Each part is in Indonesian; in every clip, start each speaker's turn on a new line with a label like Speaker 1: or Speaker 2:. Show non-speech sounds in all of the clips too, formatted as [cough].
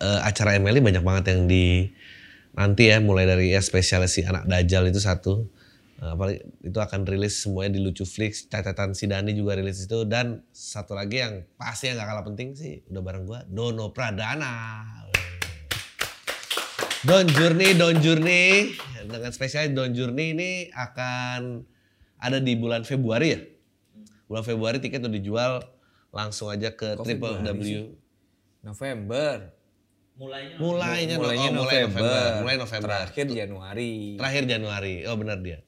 Speaker 1: eh, acara MLI banyak banget yang di nanti ya mulai dari ya spesialis si anak Dajjal itu satu. Eh, apalagi itu akan rilis semuanya di Lucu Flix catatan si Dani juga rilis itu. Dan satu lagi yang pasti yang gak kalah penting sih udah bareng gue Dono Pradana. Don Journey Don Journey. Dengan spesial Don Journey ini akan ada di bulan Februari ya? Bulan Februari tiket udah dijual langsung aja ke
Speaker 2: Kok
Speaker 1: triple W.
Speaker 2: November.
Speaker 3: Mulainya
Speaker 1: mulainya,
Speaker 2: Mulainya
Speaker 1: oh, mulai
Speaker 2: November.
Speaker 1: November mulai November
Speaker 2: Terakhir Januari.
Speaker 1: terakhir Januari oh benar dia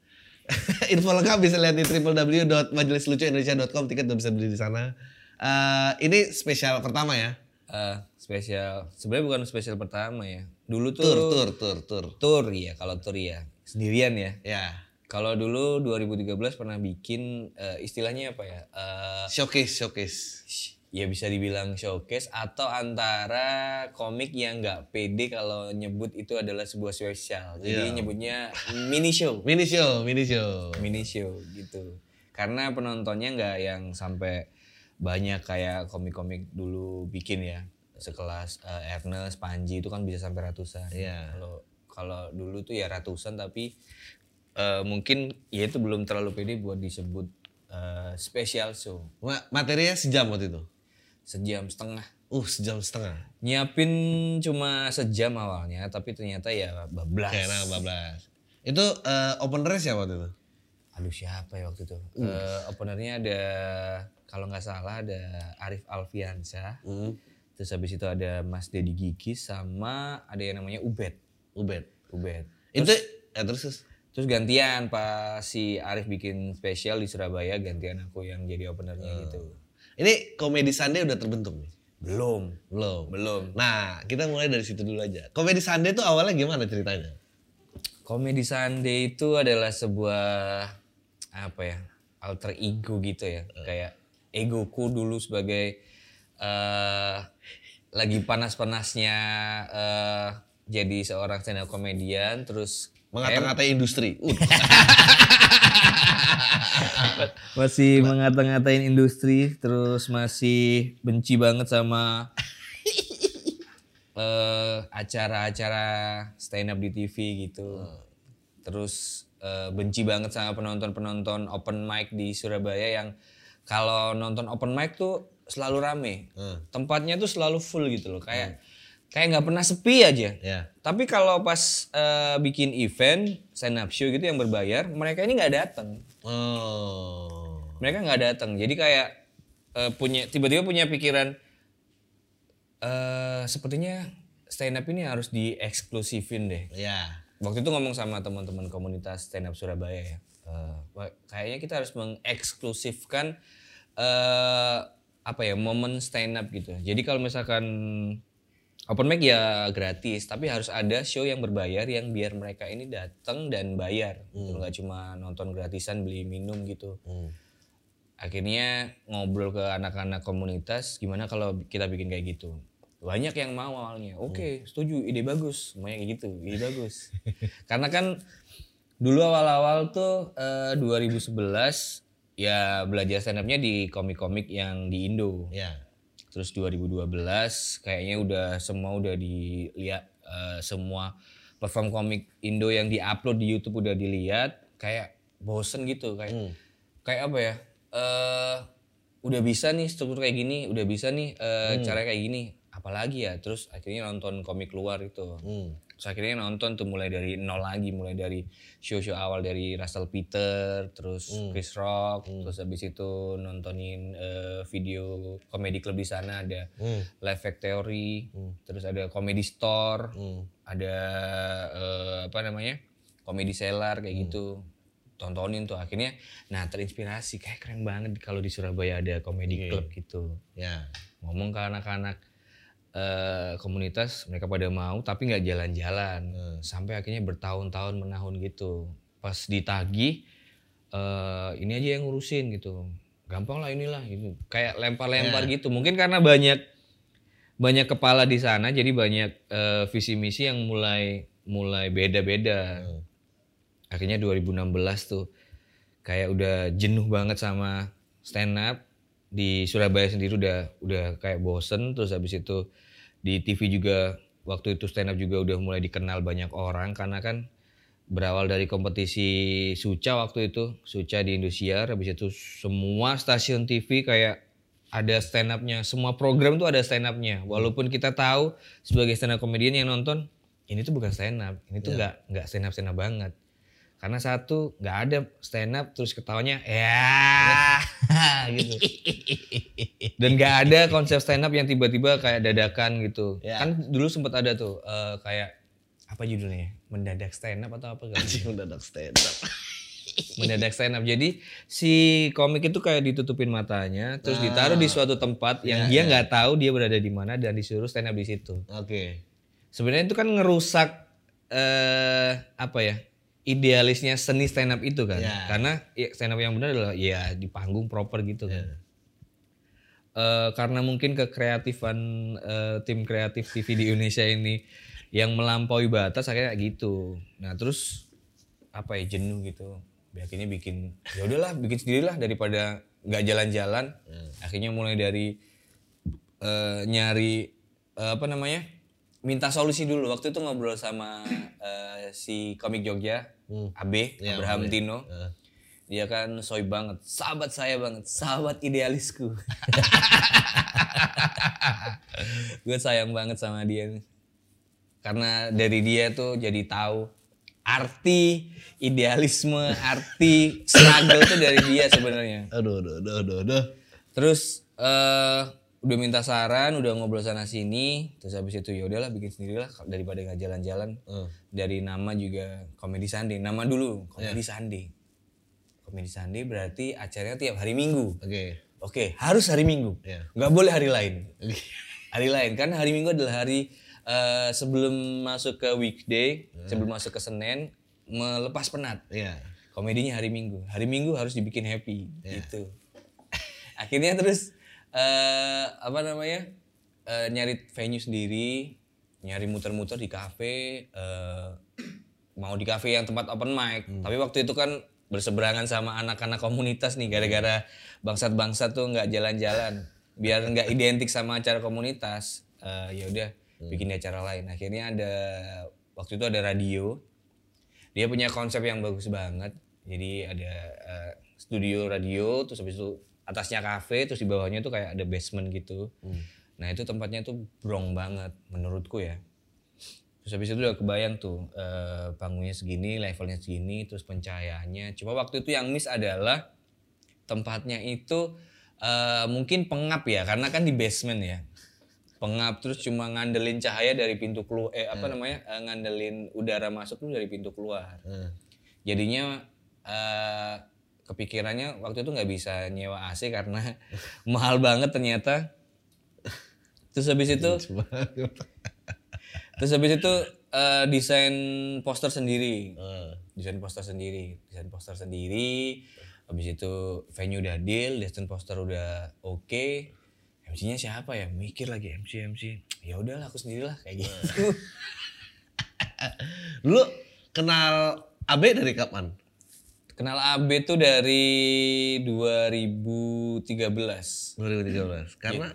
Speaker 1: [laughs] info lengkap bisa lihat di www.majelislucuindonesia.com tiket udah bisa beli di sana Eh, ini spesial pertama ya
Speaker 2: Eh, spesial. Sebenarnya bukan spesial pertama ya. Dulu tuh
Speaker 1: tur tur tur tur
Speaker 2: tour ya, kalau tour ya. Sendirian ya.
Speaker 1: ya
Speaker 2: Kalau dulu 2013 pernah bikin eh, istilahnya apa ya? Eh,
Speaker 1: showcase showcase
Speaker 2: ya bisa dibilang showcase atau antara komik yang nggak pede kalau nyebut itu adalah sebuah spesial. Jadi
Speaker 1: Iya.
Speaker 2: nyebutnya mini show. [laughs]
Speaker 1: mini show mini show
Speaker 2: mini show gitu karena penontonnya nggak yang sampai banyak kayak komik-komik dulu bikin ya sekelas eh, Ernest, Panji itu kan bisa sampai ratusan.
Speaker 1: Iya.
Speaker 2: Kalau kalau dulu tuh ya ratusan tapi eh, mungkin ya itu belum terlalu pede buat disebut eh, special show
Speaker 1: Ma- materinya sejam waktu itu
Speaker 2: sejam setengah.
Speaker 1: uh sejam setengah
Speaker 2: Nyiapin cuma sejam awalnya tapi ternyata ya bablas.
Speaker 1: kayak nah, bablas itu eh, openernya siapa waktu itu
Speaker 2: Aduh siapa ya waktu itu? Eh, openernya ada kalau nggak salah ada Arif Alfiansyah.
Speaker 1: Hmm.
Speaker 2: Terus habis itu ada Mas Dedi Gigis sama ada yang namanya Ubed.
Speaker 1: Ubed
Speaker 2: Ubed.
Speaker 1: itu ya terus terus.
Speaker 2: Terus gantian pas si Arif bikin spesial di Surabaya gantian aku yang jadi openernya gitu.
Speaker 1: Ini komedi Sunday udah terbentuk nih?
Speaker 2: Belum.
Speaker 1: Belum.
Speaker 2: Belum.
Speaker 1: Nah, kita mulai dari situ dulu aja. Komedi Sunday itu awalnya gimana ceritanya?
Speaker 2: Komedi Sunday itu adalah sebuah apa ya? alter ego gitu ya. Kayak egoku dulu sebagai eh lagi panas-panasnya eh jadi seorang stand up komedian terus
Speaker 1: Mengata-ngatai industri. Uh, [laughs]
Speaker 2: masih mengata-ngatain industri terus masih benci banget sama [laughs] eh, acara-acara stand up di TV gitu. Terus eh, benci banget sama penonton-penonton open mic di Surabaya yang kalau nonton open mic tuh selalu rame. Tempatnya tuh selalu full gitu loh. Kayak kayak nggak pernah sepi aja.
Speaker 1: ya.
Speaker 2: Tapi kalau pas eh, bikin event stand up show gitu yang berbayar, mereka ini nggak datang
Speaker 1: Oh.
Speaker 2: mereka nggak datang jadi kayak eh, punya tiba-tiba punya pikiran eh sepertinya stand up ini harus dieksklusifin deh
Speaker 1: Ya.
Speaker 2: waktu itu ngomong sama teman-teman komunitas stand up Surabaya ya wah, kayaknya kita harus mengeksklusifkan eh apa ya momen stand up gitu jadi kalau misalkan open mic ya gratis tapi harus ada show yang berbayar yang biar mereka ini datang dan bayar. Gitu nggak cuma nonton gratisan beli minum gitu.
Speaker 1: Hmm.
Speaker 2: akhirnya ngobrol ke anak-anak komunitas gimana kalau kita bikin kayak gitu? Banyak yang mau awalnya. Oke setuju ide bagus. Semuanya kayak gitu ide bagus. [laughs] Karena kan dulu awal-awal tuh eh, 2011 ya belajar stand up-nya di komik-komik yang di Indo.
Speaker 1: Ya.
Speaker 2: Terus 2012 kayaknya udah semua udah dilihat eh, semua perform komik Indo yang diupload di YouTube udah dilihat kayak bosen gitu kayak kayak apa ya eh udah bisa nih struktur kayak gini udah bisa nih eh, cara kayak gini apalagi ya terus akhirnya nonton komik luar itu.
Speaker 1: Hmm.
Speaker 2: Terus akhirnya nonton tuh mulai dari nol lagi, mulai dari show-show awal dari Russell Peter, terus Chris Rock, terus habis itu nontonin eh, video komedi klub di sana ada Live Factory, terus ada Comedy Store, ada eh, apa namanya Comedy Cellar kayak gitu. Tontonin tuh akhirnya, nah terinspirasi kayak keren banget kalau di Surabaya ada comedy club gitu.
Speaker 1: Ya.
Speaker 2: ngomong ke anak-anak eh, komunitas mereka pada mau tapi nggak jalan-jalan.
Speaker 1: Hmm.
Speaker 2: sampai akhirnya bertahun-tahun menahun gitu. Pas ditagih eh, ini aja yang ngurusin gitu. Gampang lah inilah gitu kayak lempar-lempar gitu. Mungkin karena banyak banyak kepala di sana jadi banyak eh, visi misi yang mulai mulai beda-beda.
Speaker 1: Hmm.
Speaker 2: akhirnya 2016 tuh kayak udah jenuh banget sama stand up. Di Surabaya sendiri udah udah kayak bosen terus habis itu di TV juga waktu itu stand up juga udah mulai dikenal banyak orang karena kan berawal dari kompetisi Suca waktu itu Suca di Indosiar. Habis itu semua stasiun TV kayak ada stand up-nya semua program tuh ada stand up-nya walaupun kita tahu sebagai stand up comedian yang nonton ini tuh bukan stand up ini tuh nggak nggak stand up stand up banget karena satu nggak ada stand up terus ketawanya ya [laughs] gitu dan nggak ada konsep stand up yang tiba-tiba kayak dadakan gitu
Speaker 1: Ya.
Speaker 2: kan dulu sempat ada tuh eh, kayak apa judulnya ya? mendadak stand up atau apa gitu
Speaker 1: mendadak stand up. [laughs]
Speaker 2: mendadak stand up jadi si komik itu kayak ditutupin matanya terus ditaruh di suatu tempat yang dia nggak tahu dia berada di mana dan disuruh stand up di situ
Speaker 1: Oke.
Speaker 2: sebenarnya itu kan ngerusak eh apa ya idealisnya seni stand up itu kan.
Speaker 1: Ya.
Speaker 2: karena ya, stand up yang benar adalah ya di panggung proper gitu kan. Eh, karena mungkin kekreatifan eh, tim kreatif TV di Indonesia ini yang melampaui batas akhirnya gitu. Nah terus apa ya jenuh gitu. Akhirnya bikin ya udahlah bikin sendirilah daripada nggak jalan-jalan. Akhirnya mulai dari eh, nyari eh, apa namanya minta solusi dulu waktu itu ngobrol sama eh, si komik Jogja AB
Speaker 1: Ya,
Speaker 2: Abraham
Speaker 1: AB.
Speaker 2: Tino
Speaker 1: Eh.
Speaker 2: dia kan soy banget sahabat saya banget sahabat idealisku [laughs] gue sayang banget sama dia nih. karena dari dia tuh jadi tahu arti idealisme arti struggle tuh dari dia sebenarnya
Speaker 1: Aduh, aduh, aduh, aduh, aduh.
Speaker 2: Terus eh udah minta saran, udah ngobrol sana sini, terus habis itu ya udahlah bikin sendirilah daripada nggak jalan-jalan.
Speaker 1: Hmm.
Speaker 2: Dari nama juga Komedi Sunday. Nama dulu Komedi Sunday. Komedi Sunday berarti acaranya tiap hari Minggu.
Speaker 1: Oke.
Speaker 2: Oke, harus hari Minggu. Nggak boleh hari lain. Hari lain kan hari Minggu adalah hari eh, sebelum masuk ke weekday, sebelum masuk ke Senin, melepas penat
Speaker 1: Iya.
Speaker 2: komedinya hari Minggu. Hari Minggu harus dibikin happy gitu. [laughs] Akhirnya terus eh apa namanya? eh, nyari venue sendiri, nyari muter-muter di kafe eh mau di kafe yang tempat open mic. Tapi waktu itu kan berseberangan sama anak-anak komunitas nih gara-gara bangsat-bangsat tuh nggak jalan-jalan. Biar nggak identik sama acara komunitas. eh, ya udah bikin acara lain. Akhirnya ada waktu itu ada radio dia punya konsep yang bagus banget jadi ada eh, studio radio terus habis itu atasnya kafe terus di bawahnya tuh kayak ada basement gitu. Nah itu tempatnya tuh brong banget menurutku ya. Terus habis itu udah kebayang tuh eh, panggungnya segini levelnya segini terus pencahayaannya. Cuma waktu itu yang miss adalah tempatnya itu eh, mungkin pengap ya karena kan di basement ya. Pengap terus cuma ngandelin cahaya dari pintu keluar eh apa namanya eh, ngandelin udara masuk tuh dari pintu keluar.
Speaker 1: Hmm.
Speaker 2: jadinya eh, kepikirannya waktu itu nggak bisa nyewa AC karena [laughs] mahal banget ternyata. Terus habis itu terus habis itu eh, desain poster sendiri.
Speaker 1: Eh.
Speaker 2: desain poster sendiri desain poster sendiri. Habis itu venue udah deal desain poster udah oke. MC-nya siapa ya? Mikir lagi MC MC ya udahlah aku sendirilah kayak gitu. [laughs]
Speaker 1: Lu kenal Abe dari kapan?
Speaker 2: Kenal AB tuh dari 2013
Speaker 1: 2013. Karena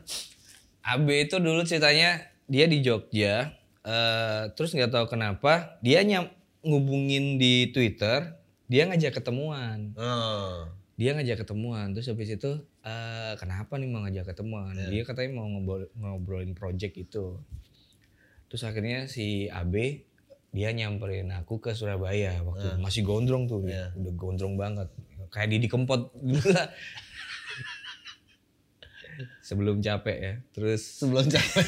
Speaker 2: AB itu dulu ceritanya dia di Jogja eh, terus nggak tahu kenapa dia nyam ngubungin di Twitter dia ngajak ketemuan.
Speaker 1: Oh.
Speaker 2: dia ngajak ketemuan terus habis itu eh kenapa nih mau ngajak ketemuan? Dia katanya mau ngobrol, ngobrolin project itu terus akhirnya si AB dia nyamperin aku ke Surabaya waktu masih gondrong tuh dia. udah gondrong banget. Kayak Didi Kempot lah. [laughs] Sebelum capek ya. Terus
Speaker 1: sebelum capek. [laughs]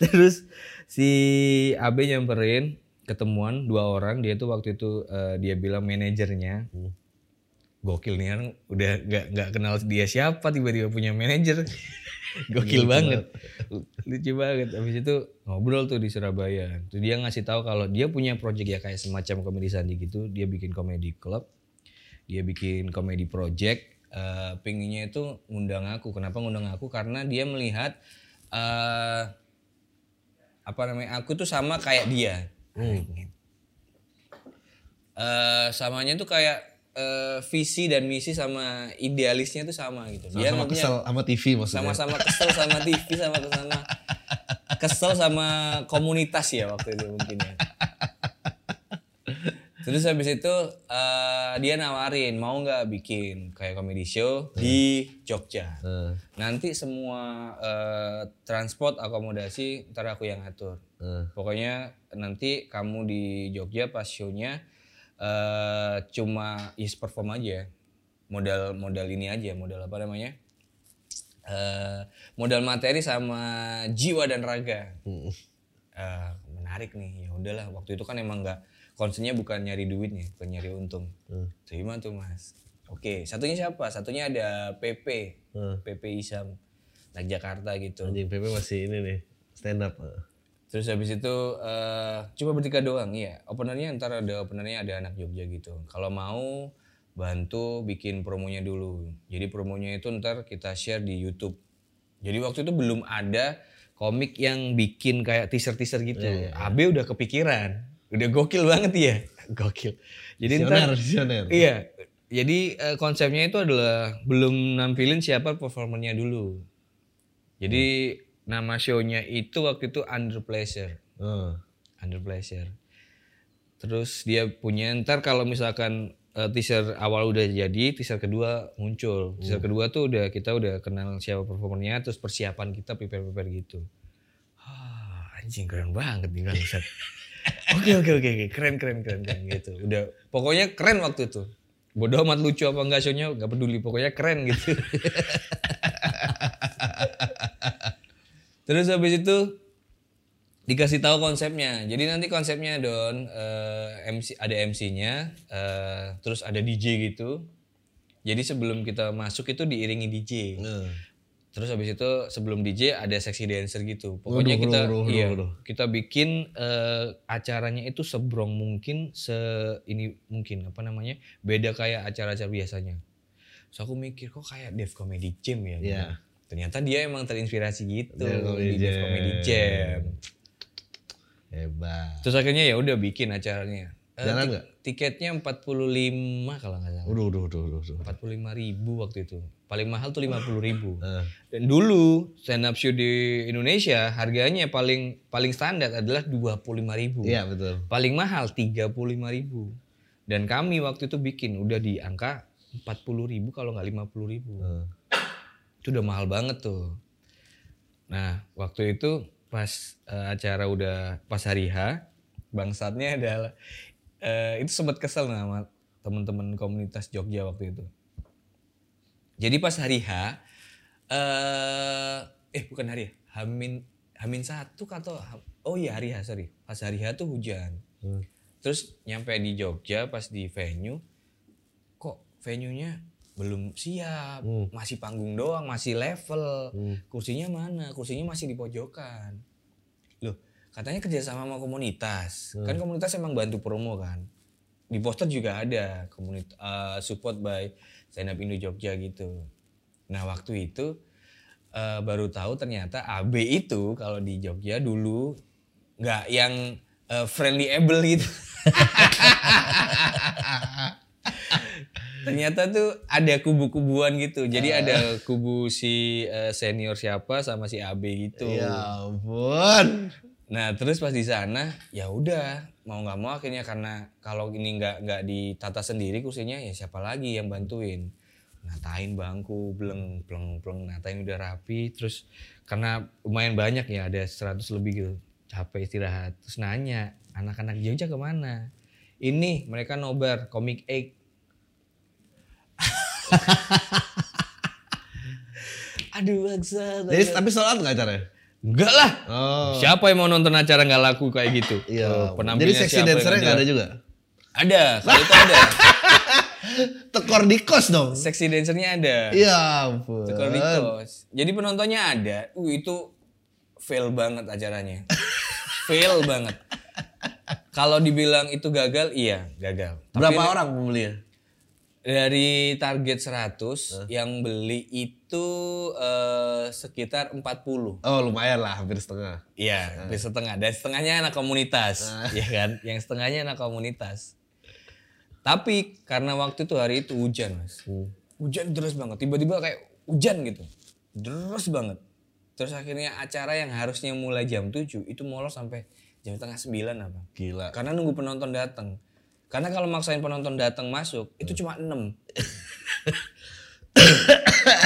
Speaker 2: terus si AB nyamperin ketemuan dua orang. Dia tuh waktu itu eh, dia bilang manajernya gokil nih orang udah nggak nggak kenal dia siapa tiba-tiba punya manajer. [laughs] Gokil banget. lucu banget. Habis itu ngobrol tuh di Surabaya. Tuh dia ngasih tahu kalau dia punya project ya kayak semacam komedi sandi gitu. Dia bikin komedi club dia bikin komedi project. Uh, pinginnya itu ngundang aku. Kenapa ngundang aku? Karena dia melihat uh, apa namanya aku tuh sama kayak dia. Hmm. uh, samanya tuh kayak uh, visi dan misi sama idealisnya tuh sama gitu.
Speaker 1: Dia sama, sama kesel sama TV maksudnya.
Speaker 2: Sama-sama kesel sama TV sama sama kesel sama komunitas ya waktu itu mungkin ya. Terus habis itu uh, dia nawarin mau nggak bikin kayak comedy show hmm. di Jogja. Hmm. Nanti semua uh, transport akomodasi ntar aku yang atur. Hmm. Pokoknya nanti kamu di Jogja pas shownya uh, cuma is perform aja modal modal ini aja modal apa namanya? Uh, modal materi sama jiwa dan raga. Uh, menarik nih. Ya udahlah waktu itu kan emang nggak konsennya bukan nyari duitnya bukan nyari untung. Hmm. terima tuh mas. Oke satunya siapa? Satunya ada PP hmm. PP Isam anak Jakarta gitu.
Speaker 1: Anjing PP masih ini nih stand up
Speaker 2: Terus habis itu uh, cuma bertiga doang, iya. Openernya ntar ada openernya ada anak Jogja gitu. Kalau mau bantu bikin promonya dulu. Jadi promonya itu ntar kita share di YouTube. Jadi waktu itu belum ada komik yang bikin kayak teaser-teaser gitu. Yeah, yeah, yeah. AB udah kepikiran. Udah gokil banget ya. [laughs] Gokil. Jadi
Speaker 1: visioner, ntar visioner.
Speaker 2: Iya. Jadi uh, konsepnya itu adalah belum nampilin siapa performernya dulu. Jadi hmm nama shownya itu waktu itu Under Pleasure. Uh. Under Pleasure. Terus dia punya ntar kalau misalkan uh, teaser awal udah jadi, teaser kedua muncul. Teaser uh. kedua tuh udah kita udah kenal siapa performernya, terus persiapan kita prepare-prepare gitu. Ah, anjing keren banget nih kan [laughs] Oke oke oke oke keren keren keren keren gitu. Udah pokoknya keren waktu itu. Bodoh amat lucu apa enggak shownya nggak peduli pokoknya keren gitu. [laughs] Terus habis itu dikasih tahu konsepnya. Jadi nanti konsepnya Don uh, eh, MC ada MC-nya, uh, eh, terus ada DJ gitu. Jadi sebelum kita masuk itu diiringi DJ. Uh. Terus habis itu sebelum DJ ada seksi dancer gitu. Pokoknya uduh, kita uduh, uduh, iya kita bikin uh, acaranya itu sebrong mungkin se ini mungkin apa namanya? beda kayak acara-acara biasanya. So aku mikir kok kayak Dev Comedy Jam ya. Yeah. Gitu ternyata dia emang terinspirasi gitu di Comedy Jam
Speaker 1: hebat
Speaker 2: terus akhirnya ya udah bikin acaranya
Speaker 1: eh, Jalan nggak?
Speaker 2: Tiketnya 45 kalau nggak salah.
Speaker 1: Udah, udah, udah, udah, udah.
Speaker 2: 45 ribu waktu itu. Paling mahal tuh 50 ribu. Uh. Dan dulu stand up show di Indonesia harganya paling paling standar adalah 25 ribu.
Speaker 1: Iya betul.
Speaker 2: Paling mahal 35 ribu. Dan kami waktu itu bikin udah di angka 40 ribu kalau nggak 50 ribu. Uh itu udah mahal banget tuh. Nah waktu itu pas uh, acara udah pas hari H, bangsatnya adalah uh, itu sempat kesel sama teman-teman komunitas Jogja waktu itu. Jadi pas hari H, uh, eh bukan hari H, Hamin Hamin satu atau oh iya hari H sorry, pas hari H tuh hujan. Hmm. Terus nyampe di Jogja pas di venue, kok venue-nya belum siap, hmm. masih panggung doang, masih level. Hmm. Kursinya mana? Kursinya masih di pojokan. Loh, katanya kerja sama sama komunitas. Hmm. Kan komunitas emang bantu promo kan. Di poster juga ada komunitas uh, support by Stand Up Indo Jogja gitu. Nah, waktu itu uh, baru tahu ternyata AB itu kalau di Jogja dulu nggak yang uh, friendly able gitu. [laughs] ternyata tuh ada kubu-kubuan gitu. Jadi uh. ada kubu si uh, senior siapa sama si AB gitu.
Speaker 1: Ya ampun.
Speaker 2: Nah terus pas di sana ya udah mau nggak mau akhirnya karena kalau ini nggak nggak ditata sendiri kursinya ya siapa lagi yang bantuin natain bangku bleng bleng bleng natain udah rapi terus karena lumayan banyak ya ada 100 lebih gitu capek istirahat terus nanya anak-anak Jogja ke mana ini mereka nobar komik egg [laughs] Aduh bangsa.
Speaker 1: Jadi tapi sholat nggak caranya?
Speaker 2: Enggak lah. Oh. Siapa yang mau nonton acara nggak laku kayak gitu? [laughs]
Speaker 1: Iya. Oh, Jadi seksi dancernya nggak ada juga?
Speaker 2: Ada, kalau itu ada. [laughs]
Speaker 1: Tekor di kos dong.
Speaker 2: Seksi dancernya ada.
Speaker 1: Ya ampun.
Speaker 2: Tekor di kos. Jadi penontonnya ada. Uh itu fail banget acaranya. fail banget. Kalau dibilang itu gagal, iya gagal. Tapi
Speaker 1: Berapa orang pembelinya?
Speaker 2: Dari target 100 yang beli itu eh, sekitar 40.
Speaker 1: Oh lumayan lah, hampir setengah.
Speaker 2: Iya, hampir setengah. Dan setengahnya anak komunitas, [laughs] ya kan? Yang setengahnya anak komunitas. Tapi karena waktu itu hari itu hujan, mas. Hujan deras banget. Tiba-tiba kayak hujan gitu, deras banget. Terus akhirnya acara yang harusnya mulai jam 7 itu molor sampai jam setengah 9 apa?
Speaker 1: Gila.
Speaker 2: Karena nunggu penonton datang. Karena kalau maksain penonton datang masuk itu cuma 6.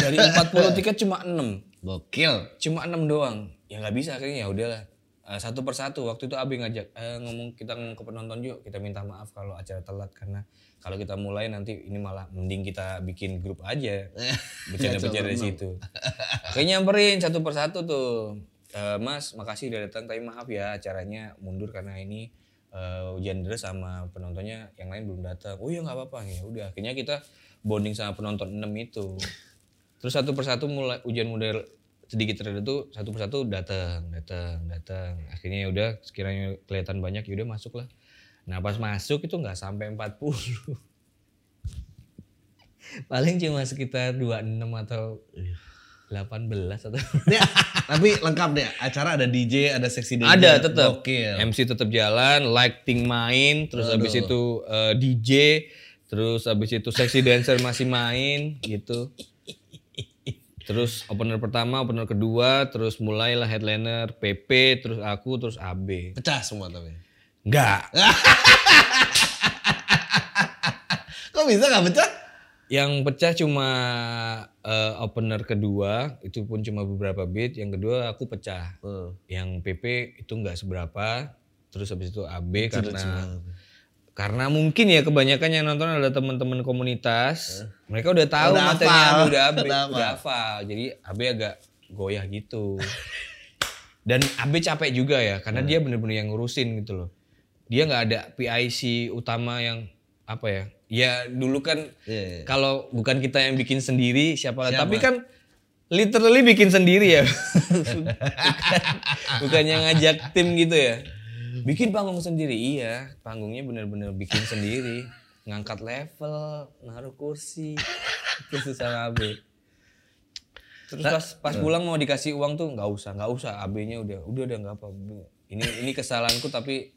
Speaker 2: Dari 40 tiket cuma 6
Speaker 1: Gokil.
Speaker 2: cuma enam doang. Ya nggak bisa akhirnya ya udahlah. Eh, satu persatu. Waktu itu Abi ngajak eh, ngomong kita ngomong ke penonton yuk. Kita minta maaf kalau acara telat. Karena kalau kita mulai nanti ini malah mending kita bikin grup aja. [laughs] Bercanda-bercanda di situ. akhirnya nyamperin satu persatu tuh. "Eh, Mas makasih udah datang. Tapi maaf ya acaranya mundur karena ini eh, hujan deras sama penontonnya yang lain belum datang oh iya nggak apa-apa ya udah akhirnya kita bonding sama penonton 6 itu Terus satu persatu mulai hujan model sedikit reda tuh satu persatu datang, datang, datang. Akhirnya ya udah sekiranya kelihatan banyak ya udah masuk lah. Nah pas masuk itu nggak sampai 40. [laughs] Paling cuma sekitar 26 atau 18 atau
Speaker 1: Nih, tapi lengkap deh. Acara ada DJ, ada seksi DJ.
Speaker 2: ada tetap. MC tetap jalan lighting main terus habis itu eh, DJ terus habis itu seksi dancer masih main gitu terus opener pertama opener kedua terus mulailah headliner PP terus aku terus AB
Speaker 1: Pecah semua tapi.
Speaker 2: enggak [laughs]
Speaker 1: Kok bisa gak pecah?
Speaker 2: yang pecah cuma eh, opener kedua itu pun cuma beberapa beat yang kedua aku pecah.
Speaker 1: Hmm.
Speaker 2: yang PP itu enggak seberapa terus habis itu AB karena karena mungkin ya kebanyakan yang nonton adalah teman-teman komunitas. Mereka udah tahu
Speaker 1: Udah
Speaker 2: materinya
Speaker 1: hafal.
Speaker 2: udah AB
Speaker 1: Udah
Speaker 2: udah,
Speaker 1: hafal.
Speaker 2: jadi AB agak goyah gitu. [laughs] Dan AB capek juga ya karena dia bener-bener yang ngurusin gitu loh. Dia nggak ada PIC utama yang apa ya? Ya dulu kan
Speaker 1: Iya, iya.
Speaker 2: kalau bukan kita yang bikin sendiri siapa, lagi tapi kan literally bikin sendiri ya. [laughs] Bukan, bukan yang ngajak tim gitu ya. Bikin panggung sendiri iya. Panggungnya bener-bener bikin sendiri. Ngangkat level naruh kursi. Itu sama AB terus pas pas pulang mau dikasih uang tuh nggak usah nggak usah. AB-nya udah udah udah nggak apa ini ini kesalahanku tapi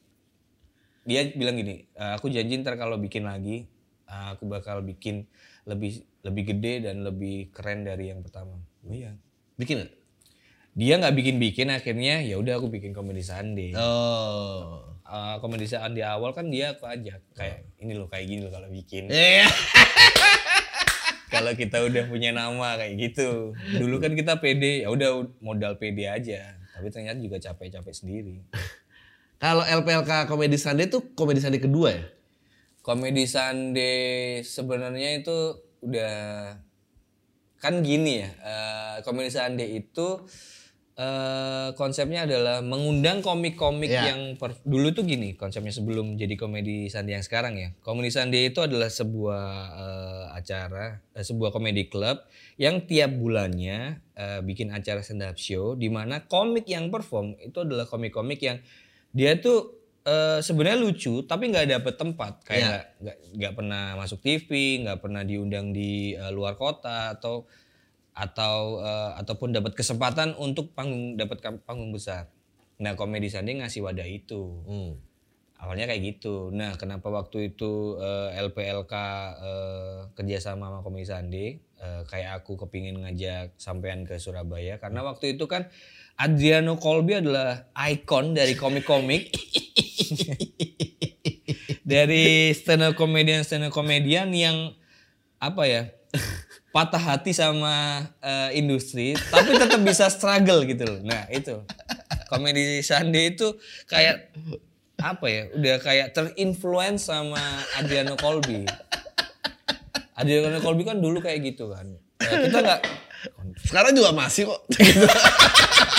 Speaker 2: dia bilang gini "Eh, aku janji ntar kalau bikin lagi eh, aku bakal bikin lebih lebih gede dan lebih keren dari yang pertama. Oh iya.
Speaker 1: Bikin gak?
Speaker 2: dia nggak bikin bikin akhirnya ya udah aku bikin komedi Sunday
Speaker 1: Oh.
Speaker 2: Eh, komedi Sunday awal kan dia aku ajak kayak ini loh kayak gini loh kalau bikin.
Speaker 1: Iya. [laughs]
Speaker 2: kalau kita udah punya nama kayak gitu. Dulu kan kita pede ya udah modal pede aja. Tapi ternyata juga capek-capek sendiri
Speaker 1: Kalau LPLK Comedy Sunday tuh Comedy Sunday kedua ya?
Speaker 2: komedi Sunday sebenarnya itu udah kan gini ya eh, komedi Sunday itu eh, konsepnya adalah mengundang komik-komik
Speaker 1: Ya.
Speaker 2: yang per- dulu tuh gini konsepnya sebelum jadi komedi Sunday yang sekarang ya komedi Sunday itu adalah sebuah eh, acara eh, sebuah komedi club yang tiap bulannya eh, bikin acara stand up show di mana komik yang perform itu adalah komik-komik yang dia tuh eh, sebenarnya lucu tapi nggak dapet tempat. Kayak
Speaker 1: Iya.
Speaker 2: nggak nggak nggak pernah masuk TV nggak pernah diundang di eh, luar kota atau atau eh, ataupun dapat kesempatan untuk panggung dapat panggung besar. Nah komedi Sunday ngasih wadah itu.
Speaker 1: Hmm.
Speaker 2: awalnya kayak gitu. Nah kenapa waktu itu eh, LPLK eh, kerjasama sama komedi Sunday eh, kayak aku kepingin ngajak sampean ke Surabaya? Karena waktu itu kan Adriano Colby adalah ikon dari komik-komik. Dari stand up comedian stand up comedian yang apa ya patah hati sama eh, industri tapi tetap bisa struggle gitu loh. Nah itu. Komedi Sunday itu kayak apa ya udah kayak terinfluence sama Adriano Colby. Adriano Colby kan dulu kayak gitu kan. Nah, kita nggak
Speaker 1: Sekarang juga masih kok. [laughs]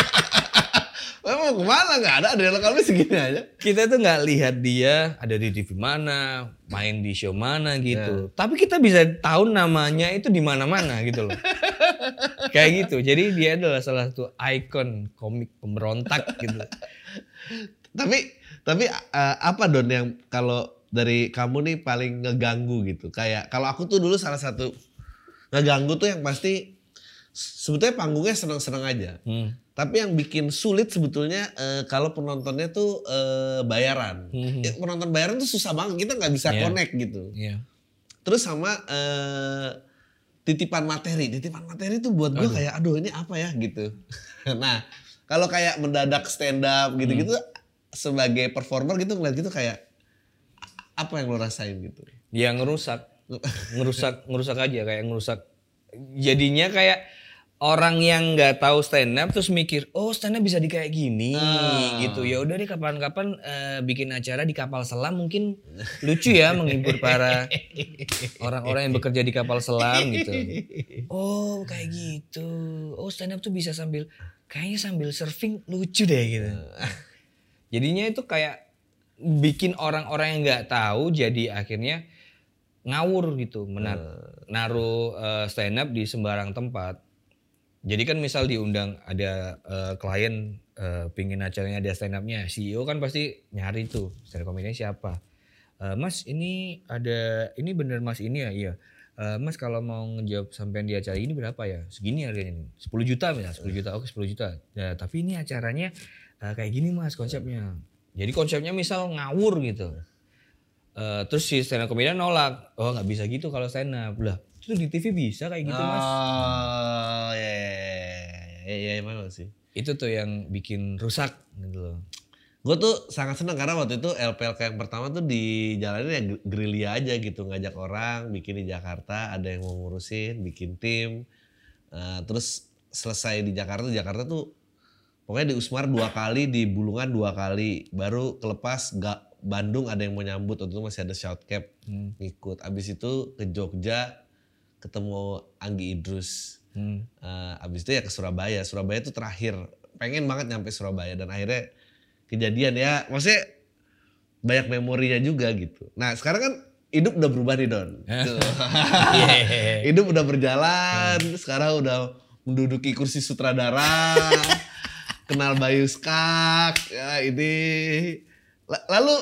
Speaker 1: Mau ke mana? Gak ada Adriano Kalbi segini aja.
Speaker 2: kita tuh nggak lihat dia ada di TV mana, main di show mana gitu. Tapi kita bisa tahu namanya itu di mana-mana gitu loh. [laughs] Kayak gitu. Jadi dia adalah salah satu ikon komik pemberontak gitu.
Speaker 1: Tapi tapi eh, apa Don yang kalau dari kamu nih paling ngeganggu gitu? Kayak kalau aku tuh dulu salah satu ngeganggu tuh yang pasti sebetulnya panggungnya seneng-seneng aja.
Speaker 2: Hmm.
Speaker 1: Tapi yang bikin sulit sebetulnya eh, kalau penontonnya tuh eh, bayaran.
Speaker 2: Hmm.
Speaker 1: Ya, penonton bayaran tuh susah banget, kita nggak bisa
Speaker 2: Iya.
Speaker 1: connect gitu.
Speaker 2: Iya.
Speaker 1: Terus sama eh, titipan materi, titipan materi tuh buat gue kayak aduh ini apa ya gitu. [laughs] nah kalau kayak mendadak stand up gitu-gitu
Speaker 2: Hmm.
Speaker 1: sebagai performer gitu ngeliat gitu kayak apa yang lo rasain gitu?
Speaker 2: Dia ngerusak, [laughs] ngerusak, ngerusak aja kayak ngerusak. Jadinya kayak orang yang nggak tahu stand up terus mikir, oh stand up bisa di kayak gini
Speaker 1: Ah.
Speaker 2: gitu. Ya udah deh kapan-kapan eh, bikin acara di kapal selam mungkin lucu ya menghibur para orang-orang yang bekerja di kapal selam gitu. Oh kayak gitu. Oh stand up tuh bisa sambil kayaknya sambil surfing lucu deh gitu. [laughs] Jadinya itu kayak bikin orang-orang yang nggak tahu jadi akhirnya ngawur gitu, menar naruh eh, stand up di sembarang tempat. Jadi kan misal diundang ada eh, klien eh, pingin acaranya ada stand upnya, CEO kan pasti nyari tuh stand up comedy siapa. Eh, mas ini ada ini bener mas ini ya iya. Eh, mas kalau mau ngejawab sampean di acara ini berapa ya? Segini harganya nih. 10 juta misalnya, 10 juta. Oke 10 juta. Ya, tapi ini acaranya eh, kayak gini mas konsepnya. Jadi konsepnya misal ngawur gitu. Eh, terus si stand up comedian nolak. Oh nggak bisa gitu kalau stand up. Lah itu di TV bisa kayak gitu mas.
Speaker 1: Ya ya ya memang sih.
Speaker 2: Itu tuh yang bikin rusak gitu loh.
Speaker 1: Gue tuh sangat senang karena waktu itu LPLK yang pertama tuh dijalanin ya gerilya aja gitu ngajak orang bikin di Jakarta ada yang mau ngurusin bikin tim Eh, terus selesai di Jakarta Jakarta tuh pokoknya di Usmar dua kali di Bulungan dua kali baru kelepas gak Bandung ada yang mau nyambut waktu itu masih ada shout cap
Speaker 2: Hmm.
Speaker 1: ngikut abis itu ke Jogja ketemu Anggi Idrus
Speaker 2: Hmm.
Speaker 1: Eh, abis itu ya ke Surabaya. Surabaya itu terakhir. Pengen banget nyampe Surabaya dan akhirnya kejadian ya. Maksudnya banyak memorinya juga gitu. Nah sekarang kan hidup udah berubah nih Don. [laughs]
Speaker 2: Yeah.
Speaker 1: hidup udah berjalan. Sekarang udah menduduki kursi sutradara. [laughs] kenal Bayu Skak. Ya ini. La- Lalu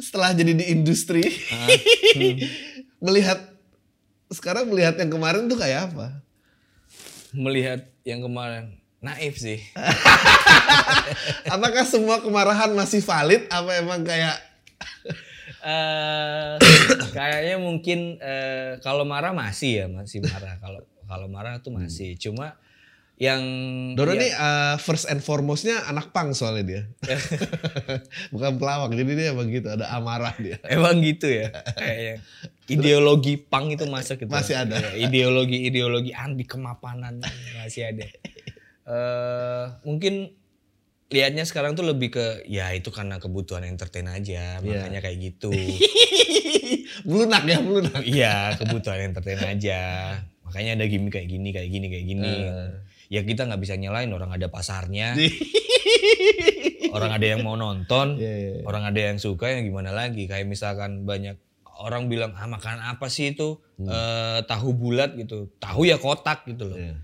Speaker 1: setelah jadi di industri. [laughs] melihat sekarang melihat yang kemarin tuh kayak apa?
Speaker 2: Melihat yang kemarin naif sih. [laughs]
Speaker 1: Apakah semua kemarahan masih valid? Apa emang kayak
Speaker 2: eh kayaknya mungkin eh, kalau marah masih ya masih marah kalau kalau marah tuh masih cuma yang
Speaker 1: Dono
Speaker 2: ya,
Speaker 1: nih uh, first and foremostnya anak pang soalnya dia. [laughs] Bukan pelawak, jadi dia emang gitu, ada amarah dia.
Speaker 2: emang gitu ya kayaknya ideologi pang itu masuk gitu
Speaker 1: Masih ada.
Speaker 2: Ya, ideologi ideologi anti kemapanan masih ada eh mungkin lihatnya sekarang tuh lebih ke ya itu karena kebutuhan entertain aja makanya kayak gitu [laughs]
Speaker 1: Melunak ya, melunak.
Speaker 2: Iya kebutuhan entertain aja. Makanya ada gimmick kayak gini, kayak gini, kayak gini. Ya kita nggak bisa nyalain orang ada pasarnya. orang ada yang mau nonton,
Speaker 1: Iya, iya, iya.
Speaker 2: orang ada yang suka yang gimana lagi. Kayak misalkan banyak orang bilang ah makan apa sih itu Eh, tahu bulat gitu. Tahu ya kotak gitu loh.
Speaker 1: Iya.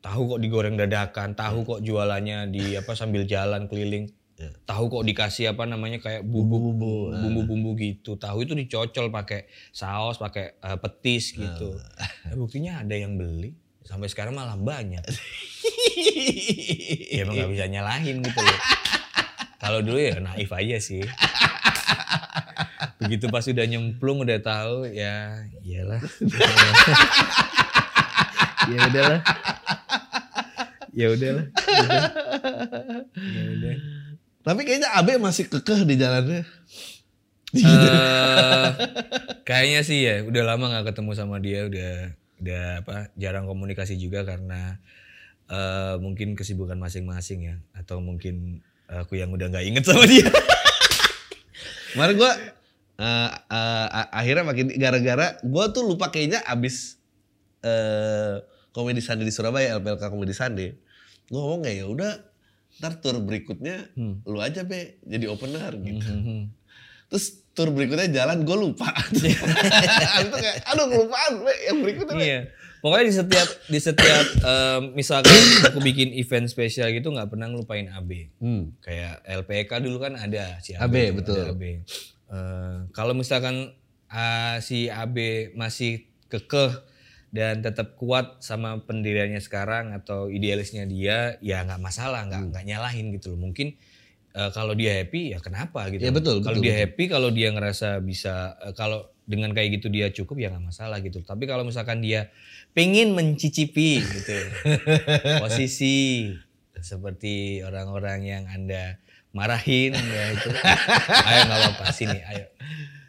Speaker 2: Tahu kok digoreng dadakan, tahu kok jualannya di apa sambil jalan keliling.
Speaker 1: Iya.
Speaker 2: Tahu kok dikasih apa namanya kayak bumbu
Speaker 1: Bumbu-bumbu, ah.
Speaker 2: bumbu-bumbu gitu. Tahu itu dicocol pakai saus, pakai eh, petis gitu.
Speaker 1: Ah.
Speaker 2: Eh, buktinya ada yang beli. Sampai sekarang malah banyak. [laughs] ya emang gak bisa nyalahin gitu loh. Kalau dulu ya naif aja sih. Begitu pas udah nyemplung udah tahu ya iyalah. ya udahlah. Ya udahlah. Udah. Ya udah.
Speaker 1: Tapi kayaknya Abe masih kekeh di jalannya.
Speaker 2: Eh, kayaknya sih ya udah lama nggak ketemu sama dia udah udah apa jarang komunikasi juga karena eh, mungkin kesibukan masing-masing ya atau mungkin aku yang udah nggak inget sama dia
Speaker 1: Kemarin gue akhirnya makin gara-gara gue tuh lupa kayaknya abis eh komedi Sandi di Surabaya LPLK komedi Sandi gue ngomong kayak ya udah ntar tour berikutnya
Speaker 2: Hmm.
Speaker 1: lu aja be jadi opener gitu.
Speaker 2: Mhm.
Speaker 1: Terus tour berikutnya jalan gue lupa. [laughs] itu kayak aduh kelupaan be yang berikutnya be.
Speaker 2: Iya. Pokoknya di setiap di setiap em, misalkan aku bikin event spesial gitu nggak pernah ngelupain AB.
Speaker 1: Hmm.
Speaker 2: Kayak LPK dulu kan ada si
Speaker 1: AB,
Speaker 2: AB,
Speaker 1: betul.
Speaker 2: ada AB. Eh, kalau misalkan ah, si AB masih kekeh dan tetap kuat sama pendiriannya sekarang atau idealisnya dia, ya nggak masalah, nggak
Speaker 1: Hmm.
Speaker 2: nggak nyalahin gitu loh. Mungkin eh, kalau dia happy ya kenapa gitu.
Speaker 1: Ya, betul,
Speaker 2: Kalau dia
Speaker 1: betul.
Speaker 2: happy, kalau dia ngerasa bisa, eh, kalau dengan kayak gitu dia cukup ya nggak masalah gitu. Tapi kalau misalkan dia pengen mencicipi gitu [laughs] posisi seperti orang-orang yang anda marahin ya itu, [laughs] ayo nggak apa-apa sini, ayo.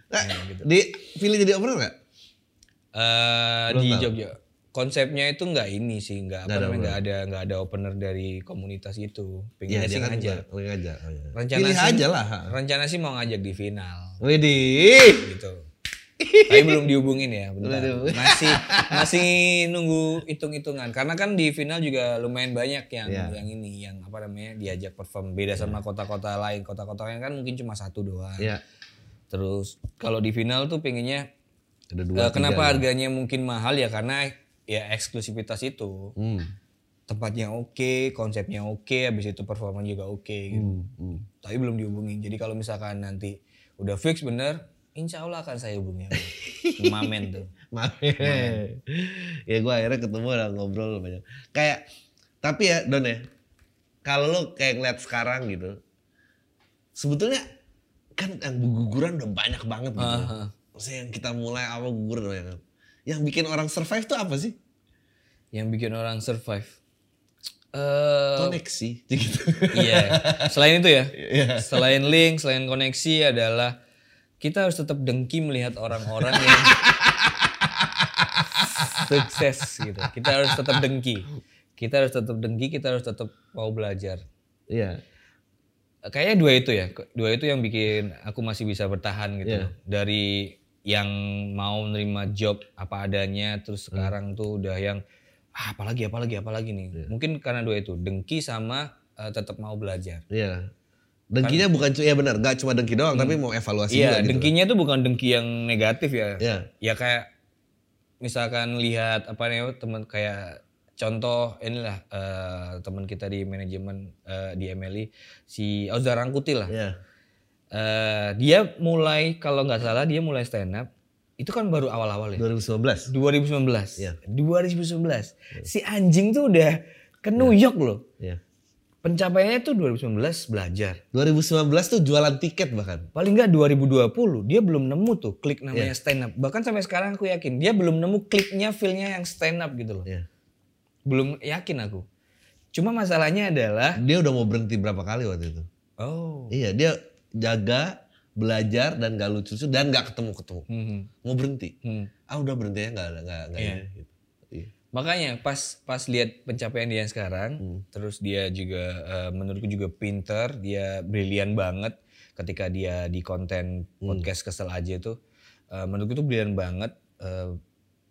Speaker 1: Nah,
Speaker 2: Ya, gitu.
Speaker 1: Dipilih jadi opener nggak?
Speaker 2: Eh,
Speaker 1: Belum
Speaker 2: di
Speaker 1: tahu.
Speaker 2: Jogja konsepnya itu nggak ini sih nggak apa namanya nggak ada nggak ada opener dari komunitas itu pengen
Speaker 1: dia
Speaker 2: sih
Speaker 1: kan juga- pengen ngajak. Oh, iya.
Speaker 2: Rencana
Speaker 1: Pilih
Speaker 2: sih-
Speaker 1: aja lah.
Speaker 2: rencana sih mau ngajak di final
Speaker 1: Widih.
Speaker 2: gitu tapi belum dihubungin ya bentar.
Speaker 1: Belum [laughs]
Speaker 2: masih masih nunggu hitung-hitungan karena kan di final juga lumayan banyak yang
Speaker 1: Iya.
Speaker 2: yang ini yang apa namanya diajak perform beda sama kota-kota lain kota-kota lain kan mungkin cuma satu doang
Speaker 1: Iya.
Speaker 2: terus kalau di final tuh pengennya
Speaker 1: Ada dua.
Speaker 2: Eh,
Speaker 1: tiga
Speaker 2: kenapa
Speaker 1: ya.
Speaker 2: harganya mungkin mahal ya karena ya eksklusivitas itu
Speaker 1: Hmm.
Speaker 2: tempatnya oke konsepnya oke habis itu performa juga oke gitu
Speaker 1: Hmm. Hmm.
Speaker 2: tapi belum dihubungin jadi kalau misalkan nanti udah fix bener insya Allah akan saya hubungi [laughs] mamen tuh
Speaker 1: Maaf. ya gue akhirnya ketemu dan ngobrol banyak. Kayak tapi ya Don ya, kalau lo kayak ngeliat sekarang gitu, sebetulnya kan yang guguran udah banyak banget gitu.
Speaker 2: Aha.
Speaker 1: Maksudnya yang kita mulai awal guguran udah banyak. Yang bikin orang survive tuh apa sih?
Speaker 2: yang bikin orang survive eh
Speaker 1: Koneksi. [laughs] Gitu.
Speaker 2: iya selain itu ya
Speaker 1: Iya.
Speaker 2: selain link selain koneksi adalah kita harus tetap dengki melihat orang-orang yang [laughs] sukses gitu. Kita harus tetap dengki. Kita harus tetap dengki kita harus tetap mau belajar.
Speaker 1: Iya.
Speaker 2: kayaknya dua itu ya. Dua itu yang bikin aku masih bisa bertahan gitu. Loh. dari yang mau menerima job apa adanya terus sekarang tuh udah yang ah, apalagi apalagi apalagi nih. Mungkin karena dua itu dengki sama eh, tetap mau belajar.
Speaker 1: Iya. Dengkinya bukan cuma ya benar, gak cuma dengki doang, tapi mau evaluasi
Speaker 2: iya
Speaker 1: juga gitu.
Speaker 2: dengkinya tuh bukan dengki yang negatif ya
Speaker 1: Iya.
Speaker 2: ya kayak misalkan lihat apa nih teman kayak contoh inilah eh, teman kita di manajemen eh, di MLI si Ozar Rangkuti lah
Speaker 1: Iya.
Speaker 2: Eh, dia mulai kalau nggak salah dia mulai stand up itu kan baru awal-awal ya
Speaker 1: 2019.
Speaker 2: 2019
Speaker 1: Iya.
Speaker 2: 2019 si anjing tuh udah ke New York loh
Speaker 1: Iya.
Speaker 2: Pencapaiannya tuh 2019 belajar
Speaker 1: 2019 tuh jualan tiket bahkan.
Speaker 2: paling nggak 2020 dia belum nemu tuh klik namanya stand up bahkan sampai sekarang aku yakin dia belum nemu kliknya feelnya yang stand up gitu loh
Speaker 1: Iya.
Speaker 2: belum yakin aku cuma masalahnya adalah
Speaker 1: Dia udah mau berhenti berapa kali waktu itu.
Speaker 2: oh
Speaker 1: Iya, dia jaga, belajar dan gak lucu-lucu dan gak ketemu-ketemu.
Speaker 2: hmm,
Speaker 1: Mau berhenti.
Speaker 2: hmm.
Speaker 1: Ah udah berhenti ya gak ada gak, gak
Speaker 2: Iya.
Speaker 1: ini, gitu.
Speaker 2: Makanya pas pas lihat pencapaian dia sekarang,
Speaker 1: Hmm.
Speaker 2: terus dia juga eh, menurutku juga pinter, dia brilian banget ketika dia di konten
Speaker 1: Hmm.
Speaker 2: podcast kesel aja tuh. eh, menurutku tuh brilian banget. eh,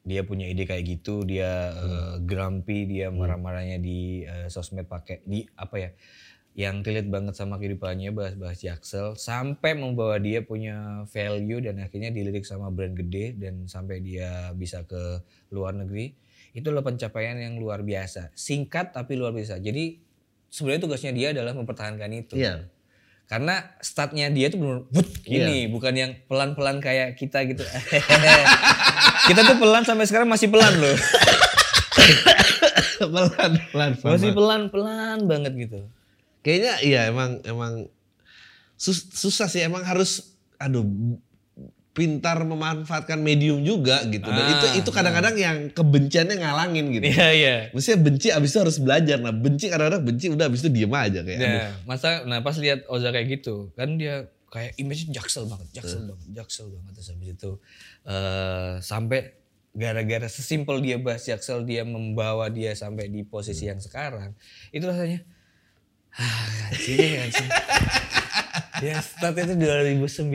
Speaker 2: dia punya ide kayak gitu, dia
Speaker 1: Hmm.
Speaker 2: grumpy, dia marah-marahnya di eh, sosmed pakai di apa ya? yang relate banget sama kehidupannya bahas-bahas Jaksel sampai membawa dia punya value dan akhirnya dilirik sama brand gede dan sampai dia bisa ke luar negeri itu adalah pencapaian yang luar biasa. Singkat tapi luar biasa. Jadi sebenarnya tugasnya dia adalah mempertahankan itu.
Speaker 1: Iya.
Speaker 2: karena startnya dia tuh benar gini bukan yang pelan-pelan kayak kita gitu. [laughs] Kita tuh pelan sampai sekarang masih pelan loh. [laughs]
Speaker 1: Pelan pelan
Speaker 2: masih pelan-pelan banget gitu.
Speaker 1: Kayaknya iya emang emang sus- susah sih. Emang harus aduh pintar memanfaatkan medium juga gitu. Dan
Speaker 2: Ah,
Speaker 1: itu itu kadang-kadang yang kebenciannya ngalangin gitu.
Speaker 2: iya iya
Speaker 1: Maksudnya benci abis itu harus belajar. Nah benci kadang-kadang benci udah abis itu diem aja kayak. aduh.
Speaker 2: Nah, masa nah pas lihat Oza kayak gitu, kan dia kayak image jaksel banget, jaksel banget, jaksel banget terus habis itu eh sampai gara-gara sesimpel dia bahas jaksel dia membawa dia sampai di posisi yang sekarang. Itu rasanya ah, anjing, anjing. [laughs] Ya start itu 2019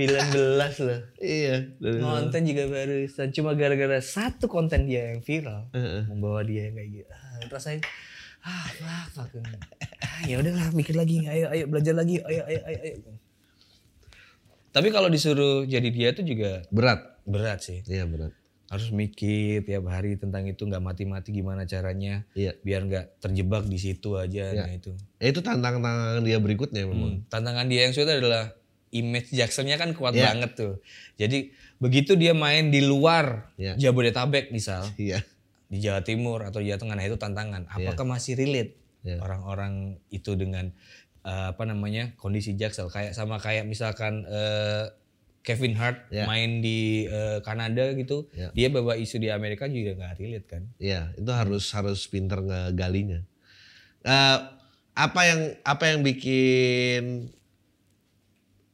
Speaker 2: loh.
Speaker 1: Iya.
Speaker 2: Konten juga barusan cuma gara-gara satu konten dia yang viral
Speaker 1: Heeh.
Speaker 2: membawa dia yang kayak gitu. Ah, rasanya ah fuck, fuck. ah, ya udahlah mikir lagi ayo ayo belajar lagi ayo ayo ayo, ayo. tapi kalau disuruh jadi dia tuh juga
Speaker 1: Berat.
Speaker 2: berat sih
Speaker 1: Iya berat.
Speaker 2: Harus mikir tiap hari tentang itu nggak mati-mati gimana caranya
Speaker 1: Iya.
Speaker 2: biar nggak terjebak di situ aja nah itu
Speaker 1: Ya, itu tantangan dia berikutnya memang.
Speaker 2: Hmm, tantangan dia yang sulit adalah image Jacksonnya kan kuat
Speaker 1: Iya.
Speaker 2: banget tuh jadi begitu dia main di luar
Speaker 1: Iya.
Speaker 2: Jabodetabek misal
Speaker 1: Iya.
Speaker 2: di Jawa Timur atau Jawa Tengah nah itu tantangan apakah masih relate
Speaker 1: Iya.
Speaker 2: orang-orang itu dengan eh, apa namanya kondisi Jaksel kayak sama kayak misalkan eh, Kevin Hart
Speaker 1: Iya.
Speaker 2: main di eh, Kanada gitu
Speaker 1: Iya.
Speaker 2: dia bawa isu di Amerika juga nggak relate kan
Speaker 1: Iya, itu harus harus pinter ngegalinya. Eh, apa yang apa yang bikin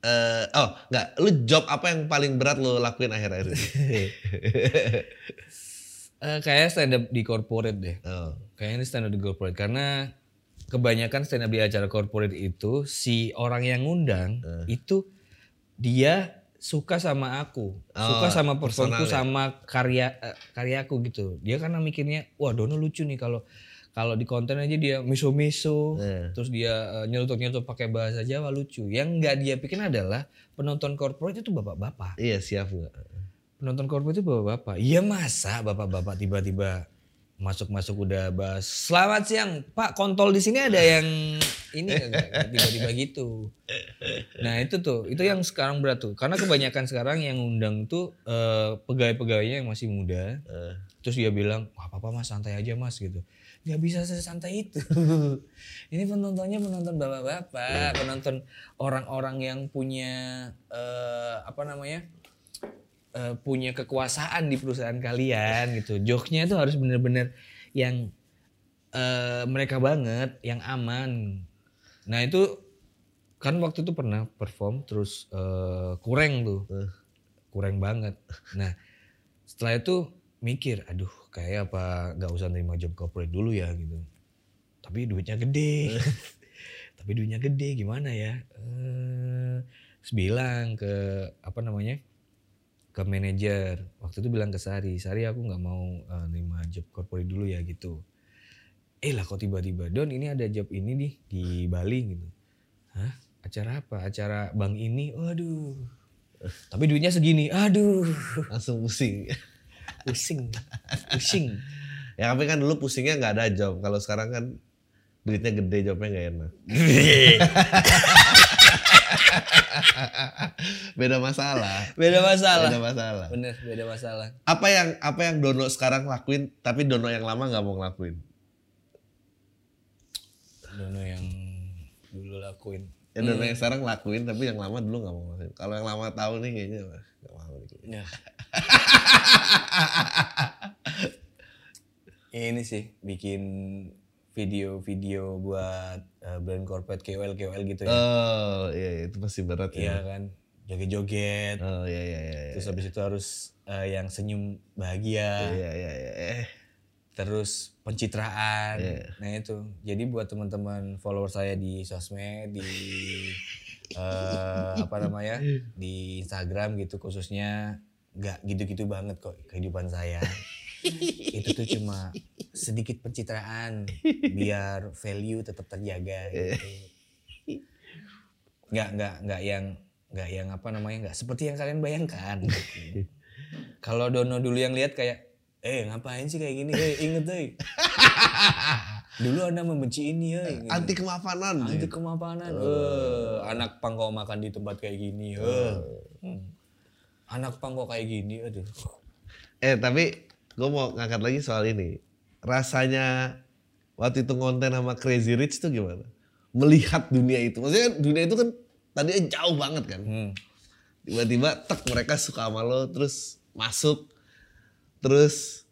Speaker 1: eh oh nggak, lu job apa yang paling berat lu lakuin akhir-akhir ini? [laughs]
Speaker 2: Eh, kayak stand up di corporate deh
Speaker 1: oh,
Speaker 2: kayaknya stand up di corporate karena kebanyakan stand up di acara corporate itu si orang yang ngundang
Speaker 1: Eh.
Speaker 2: itu dia suka sama aku, suka
Speaker 1: Oh,
Speaker 2: sama performku
Speaker 1: personal ya?
Speaker 2: sama karya eh, karyaku gitu. Dia karena mikirnya, wah Dono lucu nih kalau kalau di konten aja dia miso-miso,
Speaker 1: Eh.
Speaker 2: terus dia eh, nyelutuk-nyelutuk pakai bahasa Jawa lucu. Yang nggak dia pikir adalah penonton corporate itu bapak-bapak.
Speaker 1: iya siap nggak?
Speaker 2: Penonton corporate itu bapak-bapak. Iya masa bapak-bapak tiba-tiba masuk-masuk udah bahas selamat siang Pak kontol di sini ada yang ini tiba-tiba gitu. Nah itu tuh itu yang sekarang berat tuh karena kebanyakan sekarang yang undang tuh eh, pegawai-pegawainya yang masih muda.
Speaker 1: Eh,
Speaker 2: Terus dia bilang wah papa mas santai aja mas gitu. Nggak bisa sesantai itu. [laughs] ini penontonnya penonton bapak-bapak, penonton orang-orang yang punya eh, apa namanya? Eh, punya kekuasaan di perusahaan kalian gitu. Joknya itu harus bener-bener yang eh, mereka banget, yang aman. Nah itu kan waktu itu pernah perform terus eh, kurang tuh,
Speaker 1: Eh.
Speaker 2: kurang banget. Nah setelah itu mikir, aduh kayak apa nggak usah nerima job corporate dulu ya gitu. Tapi duitnya gede, [laughs] tapi duitnya gede gimana ya? Eh, terus bilang ke apa namanya? Ke manajer. Waktu itu bilang ke Sari Sari aku nggak mau uh, nerima job corporate dulu ya gitu. Eh lah kok tiba-tiba? Don ini ada job ini nih di Bali gitu. Hah? Acara apa? Acara bank ini? Waduh. Tapi duitnya segini. Aduh.
Speaker 1: Langsung pusing.
Speaker 2: pusing. Pusing.
Speaker 1: Ya tapi kan dulu pusingnya nggak ada job. Kalau sekarang kan duitnya gede jobnya nggak enak. [laughs] [laughs] Beda masalah.
Speaker 2: beda masalah
Speaker 1: Beda masalah.
Speaker 2: bener beda masalah
Speaker 1: Apa yang apa yang Dono sekarang lakuin tapi Dono yang lama nggak mau ngelakuin?
Speaker 2: Dono yang dulu lakuin
Speaker 1: Ya Dono yang sekarang lakuin tapi yang lama dulu nggak mau ngelakuin. Kalau yang lama tahu nih kayaknya nggak mau.
Speaker 2: Ya. [laughs] ini sih bikin video-video buat eh, brand corporate KOL KOL gitu ya.
Speaker 1: Oh iya iya, itu pasti berat
Speaker 2: Iya
Speaker 1: ya.
Speaker 2: kan. Joget-joget.
Speaker 1: Oh iya iya iya. iya.
Speaker 2: Terus habis itu harus eh, yang senyum bahagia.
Speaker 1: Iya iya iya. Eh,
Speaker 2: Terus pencitraan.
Speaker 1: Iya.
Speaker 2: Nah itu. Jadi buat teman-teman follower saya di sosmed, di [laughs] eh, apa namanya? di Instagram gitu khususnya nggak gitu-gitu banget kok kehidupan saya. Itu tuh cuma sedikit pencitraan biar value tetap terjaga gitu. Nggak nggak nggak yang nggak yang apa namanya nggak seperti yang kalian bayangkan. gitu. Kalau Dono dulu yang lihat kayak eh ngapain sih kayak gini? Eh inget deh. Dulu anda membenci ini ya. gitu.
Speaker 1: Anti kemapanan.
Speaker 2: Anti kemapanan. Eh, anak pang kok makan di tempat kayak gini. Eh. Hmm. Anak pang kok kayak gini. Aduh.
Speaker 1: Eh tapi gue mau ngangkat lagi soal ini. Rasanya waktu itu konten sama Crazy Rich tuh gimana? Melihat dunia itu. Maksudnya kan dunia itu kan tadinya jauh banget kan.
Speaker 2: Hmm.
Speaker 1: Tiba-tiba tek mereka suka sama lo terus masuk terus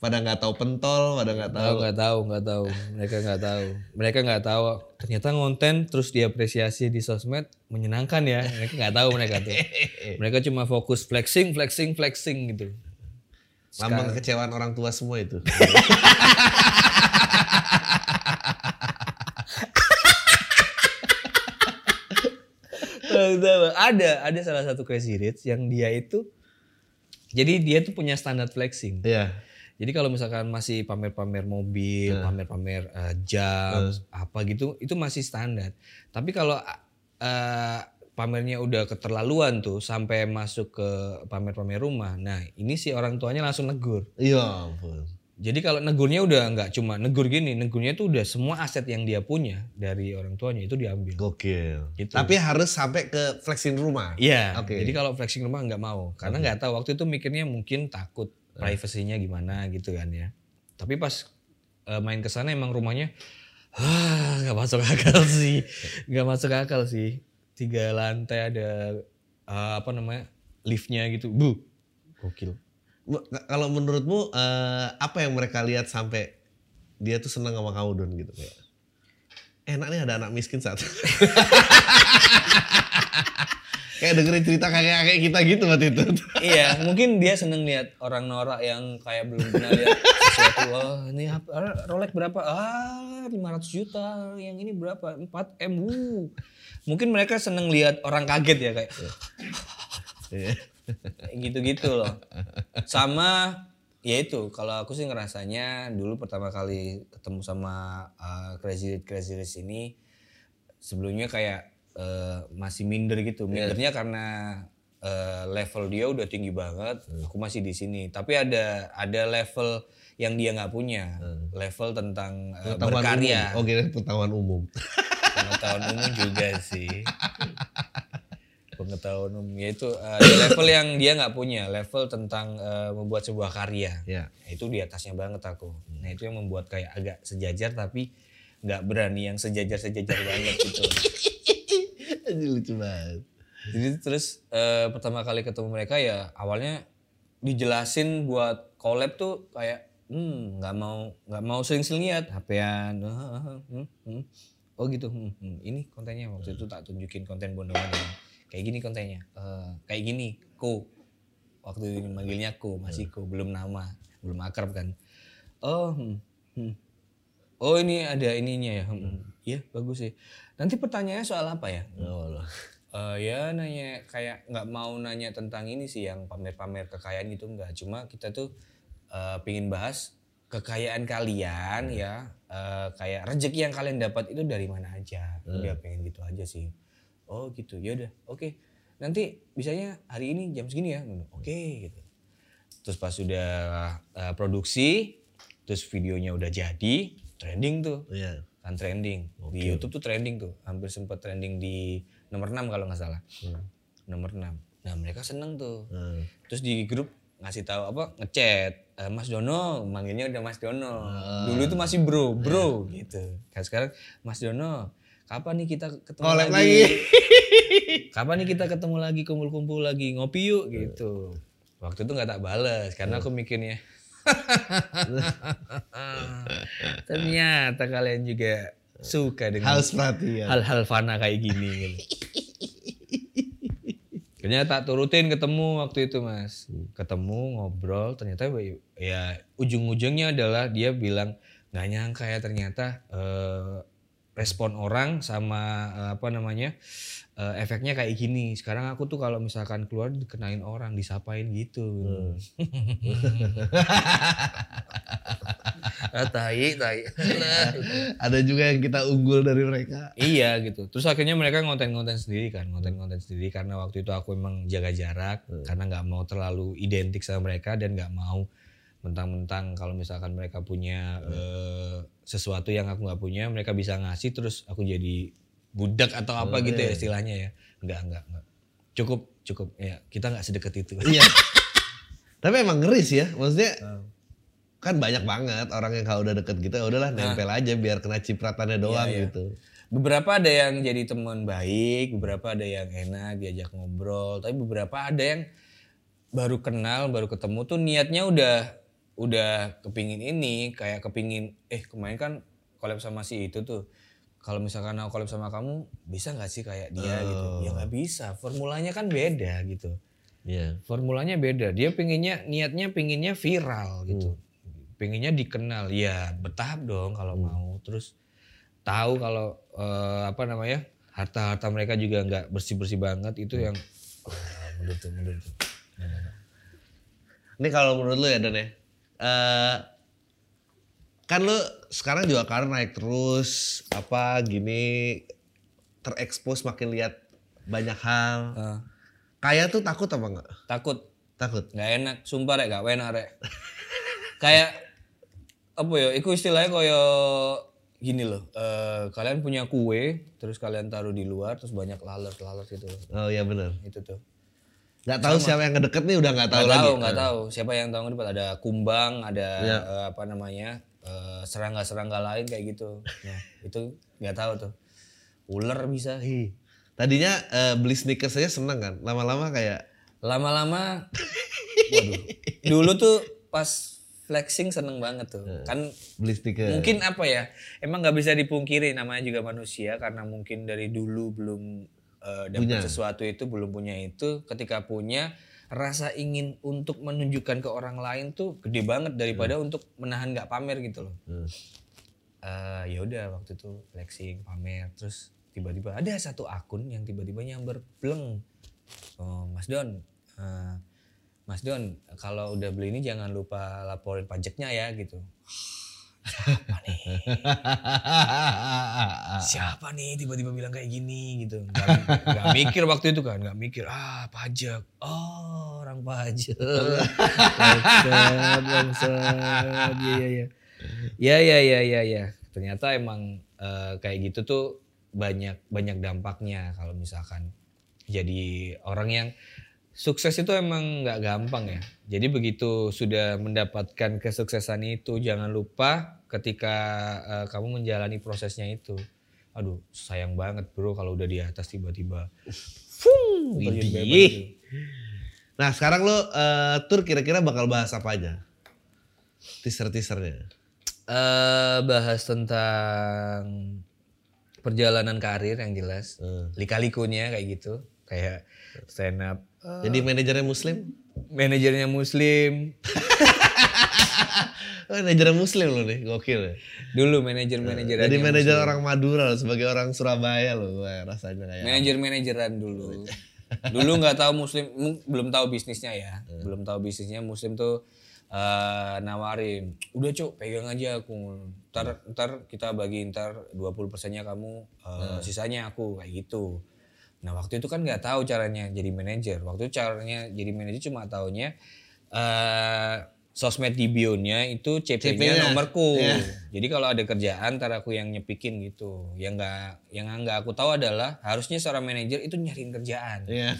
Speaker 1: pada nggak tahu pentol, pada nggak tahu.
Speaker 2: Tahu nggak tahu nggak tahu mereka nggak tahu mereka nggak tahu ternyata ngonten terus diapresiasi di sosmed menyenangkan ya mereka nggak tahu mereka tuh [laughs] mereka cuma fokus flexing flexing flexing gitu
Speaker 1: Lambang kekecewaan orang tua semua itu. [laughs]
Speaker 2: ada ada salah satu crazy rich yang dia itu jadi dia tuh punya standar flexing
Speaker 1: Iya.
Speaker 2: Jadi kalau misalkan masih pamer-pamer mobil, pamer-pamer eh, jam, apa gitu, itu masih standar. Tapi kalau eh, pamernya udah keterlaluan tuh sampai masuk ke pamer-pamer rumah, nah ini si orang tuanya langsung negur.
Speaker 1: Iya.
Speaker 2: Jadi kalau negurnya udah nggak cuma negur gini, negurnya tuh udah semua aset yang dia punya dari orang tuanya itu diambil.
Speaker 1: Gokil.
Speaker 2: Gitu.
Speaker 1: Tapi harus sampai ke flexing rumah.
Speaker 2: Iya.
Speaker 1: Oke.
Speaker 2: Jadi kalau flexing rumah nggak mau, karena nggak tahu waktu itu mikirnya mungkin takut privasinya gimana gitu kan ya. Tapi pas eh, main ke sana emang rumahnya ah, nggak masuk akal sih, nggak masuk akal sih. Tiga lantai ada eh, apa namanya liftnya gitu, bu, gokil.
Speaker 1: Kalau menurutmu eh, apa yang mereka lihat sampai dia tuh senang sama kamu Don gitu kayak. Enak nih ada anak miskin saat. [laughs] kayak dengerin cerita kakek-kakek kita gitu waktu itu. [laughs]
Speaker 2: iya, mungkin dia seneng lihat orang norak yang kayak belum pernah lihat sesuatu. [laughs] Oh, ini apa? Rolex berapa? Ah, 500 juta. Yang ini berapa? 4 M. Wuh. Mungkin mereka seneng lihat orang kaget ya kayak
Speaker 1: Iya.
Speaker 2: kayak gitu-gitu loh. Sama ya itu kalau aku sih ngerasanya dulu pertama kali ketemu sama uh, Crazy Rich Crazy Rich ini sebelumnya kayak uh, masih minder gitu. Mindernya karena uh, level dia udah tinggi banget, aku masih di sini. Tapi ada ada level yang dia nggak punya, level tentang uh,
Speaker 1: Pengetahuan
Speaker 2: berkarya.
Speaker 1: umum. Oh, kira pengetahuan umum.
Speaker 2: Pengetahuan umum juga sih. Pengetahuan umum yaitu uh, ada level yang dia nggak punya, level tentang uh, membuat sebuah karya.
Speaker 1: ya.
Speaker 2: Nah, itu di atasnya banget aku. Nah itu yang membuat kayak agak sejajar tapi nggak berani yang sejajar-sejajar banget gitu. [laughs]
Speaker 1: Lucu banget.
Speaker 2: Jadi terus eh, pertama kali ketemu mereka ya awalnya dijelasin buat collab tuh kayak hmm nggak mau nggak mau sering-sering lihat HP-an. hmm, hmm. Oh gitu. hmm, hmm. Ini kontennya waktu itu tak tunjukin konten bondo-bondo. Kayak gini kontennya. Eh, kayak gini. Ko. Waktu ini manggilnya Ko, masih Ko, belum nama, belum akrab kan. Oh, hmm, hmm. Oh ini ada ininya ya. Hmm, hmm. Iya bagus sih. Nanti pertanyaannya soal apa ya?
Speaker 1: Oh.
Speaker 2: Eh ya nanya kayak nggak mau nanya tentang ini sih yang pamer-pamer kekayaan gitu nggak. Cuma kita tuh eh pingin bahas kekayaan kalian ya. Eh, kayak rezeki yang kalian dapat itu dari mana aja. Udah pengen gitu aja sih. Oh gitu. Ya udah oke. Nanti bisanya hari ini jam segini ya. Oke gitu. Terus pas sudah eh, produksi terus videonya udah jadi trending tuh.
Speaker 1: Iya.
Speaker 2: Kan trending. Di YouTube tuh trending tuh. Hampir sempat trending di nomor 6 kalau nggak salah. Nomor 6 nah mereka seneng tuh.
Speaker 1: Hmm.
Speaker 2: terus di grup ngasih tahu apa? Ngechat. "Eh, Mas Dono manggilnya udah Mas Dono. Dulu itu masih bro bro gitu. Kan sekarang Mas Dono kapan nih kita ketemu lagi,
Speaker 1: lagi. [laughs]
Speaker 2: kapan nih kita ketemu lagi kumpul-kumpul lagi ngopi yuk gitu. Waktu itu nggak tak balas karena aku mikirnya [laughs] ternyata kalian juga suka dengan
Speaker 1: Haus perhatian.
Speaker 2: hal-hal fana kayak gini gitu. Ternyata tak turutin ketemu waktu itu mas, ketemu ngobrol ternyata ya ujung-ujungnya adalah dia bilang nggak nyangka ya ternyata eh, respon orang sama eh, apa namanya eh, efeknya kayak gini. Sekarang aku tuh kalau misalkan keluar dikenain orang, disapain gitu. ah, tai, tai. [laughs]
Speaker 1: Ada juga yang kita unggul dari mereka.
Speaker 2: Iya gitu. Terus akhirnya mereka ngonten-ngonten sendiri kan, ngonten-ngonten sendiri karena waktu itu aku emang jaga jarak karena nggak mau terlalu identik sama mereka dan nggak mau mentang-mentang kalau misalkan mereka punya eh, sesuatu yang aku nggak punya, mereka bisa ngasih terus aku jadi budak atau apa gitu ya istilahnya ya. Nggak, nggak, nggak. Cukup, cukup. Ya, kita nggak sedekat itu.
Speaker 1: Iya. [laughs] Tapi emang ngeri sih ya. Maksudnya kan banyak banget orang yang kalau udah deket gitu ya udahlah nempel aja biar kena cipratannya doang
Speaker 2: iya.
Speaker 1: gitu.
Speaker 2: Beberapa ada yang jadi teman baik, beberapa ada yang enak diajak ngobrol, tapi beberapa ada yang baru kenal, baru ketemu tuh niatnya udah udah kepingin ini, kayak kepingin eh kemarin kan collab sama si itu tuh. Kalau misalkan aku collab sama kamu, bisa nggak sih kayak dia gitu? Ya nggak bisa. Formulanya kan beda gitu.
Speaker 1: Iya.
Speaker 2: Formulanya beda. Dia pinginnya niatnya pinginnya viral gitu. Pinginnya dikenal. Ya bertahap dong kalau mau. Terus tahu kalau eh, apa namanya harta-harta mereka juga nggak bersih-bersih banget itu yang oh, mundur tuh mundur tuh.
Speaker 1: Ini kalau menurut lu ya Dan ya. eh kan lu sekarang juga karir naik terus apa gini terekspos makin lihat banyak hal.
Speaker 2: Eh,
Speaker 1: Kayak tuh takut apa enggak?
Speaker 2: takut
Speaker 1: Takut.
Speaker 2: nggak enak sumpah rek gak enak rek kayak apa ya itu istilahnya kayak gini loh eh, kalian punya kue terus kalian taruh di luar terus banyak laler gitu loh.
Speaker 1: Oh iya benar.
Speaker 2: itu tuh
Speaker 1: Nggak tahu siapa yang ngedeket nih udah nggak tahu
Speaker 2: nggak
Speaker 1: lagi.
Speaker 2: tahu nggak tahu siapa yang tahu ada kumbang ada
Speaker 1: Iya.
Speaker 2: eh, apa namanya eh, serangga-serangga lain kayak gitu. Nah itu nggak tahu tuh. Ular bisa. Hi.
Speaker 1: Tadinya eh, beli sneakers aja seneng kan. Lama-lama kayak
Speaker 2: lama-lama [laughs] waduh. Dulu tuh pas flexing seneng banget tuh.
Speaker 1: Iya.
Speaker 2: kan
Speaker 1: beli sneakers.
Speaker 2: mungkin apa ya emang nggak bisa dipungkiri namanya juga manusia karena mungkin dari dulu belum eh, dapat sesuatu itu belum punya itu. Ketika punya rasa ingin untuk menunjukkan ke orang lain tuh gede banget daripada untuk menahan nggak pamer gitu loh.
Speaker 1: Hmm.
Speaker 2: Eh, ya udah waktu itu flexing pamer terus tiba-tiba ada satu akun yang tiba-tiba nyamber bleng oh Mas Don eh, Mas Don kalau udah beli ini jangan lupa laporin pajaknya ya gitu siapa nih? Siapa nih? Tiba-tiba bilang kayak gini gitu. Nggak, nggak mikir waktu itu kan nggak mikir ah pajak. Oh orang pajak. Bangsat bangsat. Iya iya ya ya ya ya ya ternyata emang eh, kayak gitu tuh banyak banyak dampaknya kalau misalkan jadi orang yang sukses itu emang nggak gampang ya. Jadi begitu sudah mendapatkan kesuksesan itu jangan lupa ketika eh, kamu menjalani prosesnya itu. Aduh sayang banget bro kalau udah di atas tiba-tiba. Fung,
Speaker 1: Widih. Nah sekarang lo eh, tour kira-kira bakal bahas apa aja? Teaser-teasernya.
Speaker 2: Eh, bahas tentang perjalanan karir yang jelas.
Speaker 1: Hmm.
Speaker 2: Lika-likunya kayak gitu. Kayak stand up. Eh,
Speaker 1: Jadi manajernya muslim?
Speaker 2: manajernya muslim. [laughs]
Speaker 1: Oh, manajernya muslim lo nih, gokil ya.
Speaker 2: Dulu manajer-manajer
Speaker 1: Jadi manajer
Speaker 2: muslim.
Speaker 1: orang Madura lo, sebagai orang Surabaya lo, rasanya kayak.
Speaker 2: manajer-manajeran dulu. [laughs] Dulu nggak tahu muslim, mu- belum tahu bisnisnya ya, belum tahu bisnisnya muslim tuh eh, nawarin, udah cuk pegang aja aku, ntar ntar kita bagi ntar 20 persennya kamu, eh, sisanya aku kayak gitu. Nah waktu itu kan nggak tahu caranya jadi manajer. Waktu itu caranya jadi manajer cuma taunya eh sosmed di bio-nya itu CP-nya
Speaker 1: CP-nya,
Speaker 2: nomorku.
Speaker 1: iya.
Speaker 2: Jadi kalau ada kerjaan ntar aku yang nyepikin gitu. Yang nggak yang nggak aku tahu adalah harusnya seorang manajer itu nyariin kerjaan.
Speaker 1: Iya.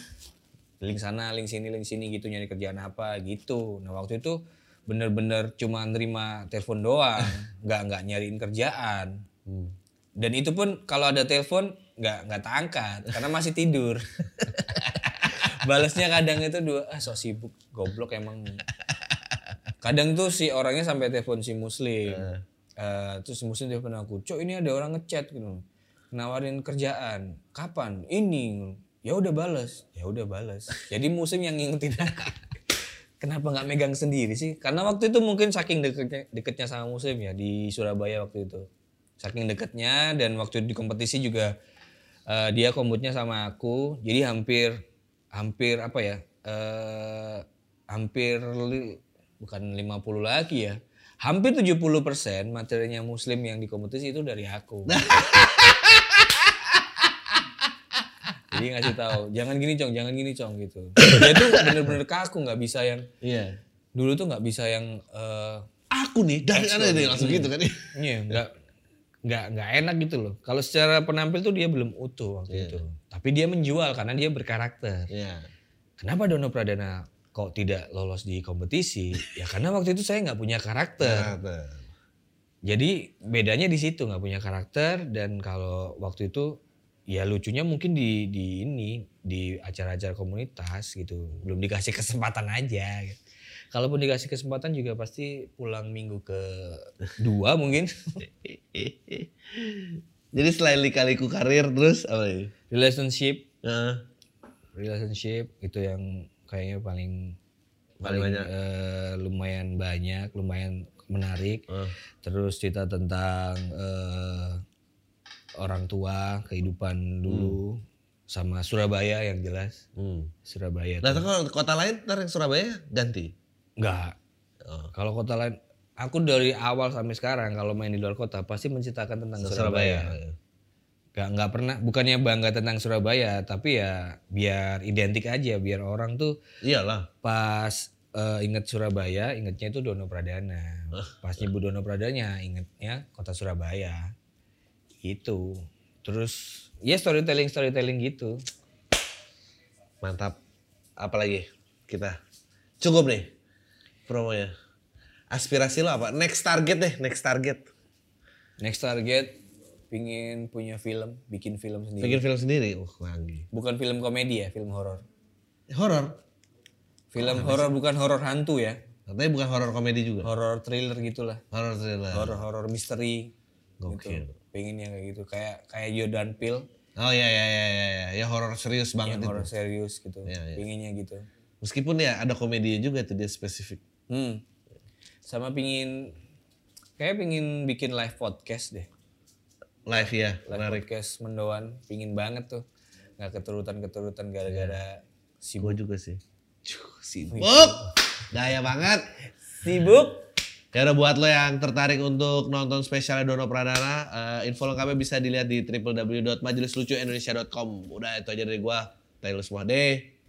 Speaker 2: Link sana, link sini, link sini gitu nyari kerjaan apa gitu. Nah waktu itu bener-bener cuma nerima telepon doang, [laughs] nggak nggak nyariin kerjaan.
Speaker 1: Hmm.
Speaker 2: Dan itu pun kalau ada telepon nggak nggak tak angkat karena masih tidur. [laughs] Balasnya kadang itu dua ah so sibuk goblok emang. Kadang tuh si orangnya sampai telepon si muslim. Eh, terus si muslim telepon aku, "Cok, ini ada orang ngechat gitu. Nawarin kerjaan. Kapan? Ini." Ya udah balas. Ya udah balas. Jadi muslim yang ngingetin aku. [laughs] Kenapa nggak megang sendiri sih? Karena waktu itu mungkin saking deketnya, deketnya sama muslim ya di Surabaya waktu itu. Saking deketnya dan waktu di kompetisi juga eh, dia kombutnya sama aku. Jadi hampir hampir apa ya? eh hampir li- bukan 50 lagi ya. Hampir 70% materinya muslim yang di kompetisi itu dari aku. [laughs] Jadi ngasih tahu, jangan gini cong, jangan gini cong gitu. Dia tuh bener-bener kaku, nggak bisa yang
Speaker 1: Iya.
Speaker 2: dulu tuh nggak bisa yang eh,
Speaker 1: Aku nih dari mana itu langsung gitu kan?
Speaker 2: Iya, nggak nggak nggak enak gitu loh. Kalau secara penampil tuh dia belum utuh waktu itu. Tapi dia menjual karena dia berkarakter.
Speaker 1: Iya.
Speaker 2: Kenapa Dono Pradana kok tidak lolos di kompetisi? [laughs] Ya karena waktu itu saya nggak punya karakter.
Speaker 1: Nah,
Speaker 2: Jadi bedanya di situ nggak punya karakter dan kalau waktu itu ya lucunya mungkin di di ini di acara-acara komunitas gitu belum dikasih kesempatan aja. gitu. Kalaupun dikasih kesempatan juga pasti pulang minggu ke dua [laughs] mungkin.
Speaker 1: Jadi selain lika-liku karir terus apa ya?
Speaker 2: Relationship,
Speaker 1: Heeh.
Speaker 2: relationship itu yang kayaknya paling
Speaker 1: Paling banyak.
Speaker 2: eh, lumayan banyak, lumayan menarik.
Speaker 1: Heeh.
Speaker 2: Terus cerita tentang eh, orang tua, kehidupan dulu, sama Surabaya yang jelas.
Speaker 1: Hmm.
Speaker 2: Surabaya
Speaker 1: Nah, kalau kota lain ntar yang Surabaya ganti.
Speaker 2: Enggak.
Speaker 1: Oh.
Speaker 2: Kalau kota lain, aku dari awal sampai sekarang kalau main di luar kota pasti menceritakan tentang
Speaker 1: Surabaya.
Speaker 2: Surabaya. Gak nggak pernah, bukannya bangga tentang Surabaya, tapi ya biar identik aja, biar orang tuh
Speaker 1: Iyalah.
Speaker 2: pas eh, inget Surabaya, ingetnya itu Dono Pradana. Pas nyebut Dono Pradana, ingetnya kota Surabaya. Itu. Terus ya storytelling storytelling gitu.
Speaker 1: Mantap. Apalagi kita cukup nih promonya. Aspirasi lo apa? Next target deh, next target.
Speaker 2: Next target pingin punya film, bikin film sendiri.
Speaker 1: Bikin film sendiri. Uh, lagi.
Speaker 2: Bukan film komedi ya, film horor.
Speaker 1: Horor.
Speaker 2: Film horor bukan horor hantu ya,
Speaker 1: Katanya bukan horor komedi juga.
Speaker 2: horor thriller gitulah.
Speaker 1: Horor thriller.
Speaker 2: Horor horor misteri.
Speaker 1: Gokil.
Speaker 2: Gitu. Pengennya kayak gitu, kayak kayak Jordan Peele
Speaker 1: Oh iya iya iya iya iya. ya horor serius banget
Speaker 2: yang
Speaker 1: itu.
Speaker 2: horor serius gitu.
Speaker 1: Iya, iya.
Speaker 2: Pengennya gitu.
Speaker 1: Meskipun ya ada komedinya juga tuh dia spesifik.
Speaker 2: Hmm. Sama pingin kayak pingin bikin live podcast deh.
Speaker 1: Live ya,
Speaker 2: Live
Speaker 1: menarik.
Speaker 2: podcast mendoan, pingin banget tuh. nggak keturutan-keturutan gara-gara
Speaker 1: Si gue juga sih. Cuh, sibuk. Gaya banget.
Speaker 2: sibuk.
Speaker 1: Ya udah buat lo yang tertarik untuk nonton spesialnya Dono Pradana, eh, info lengkapnya bisa dilihat di www.majelislucuindonesia.com. Udah itu aja dari gua. Tayo semua deh.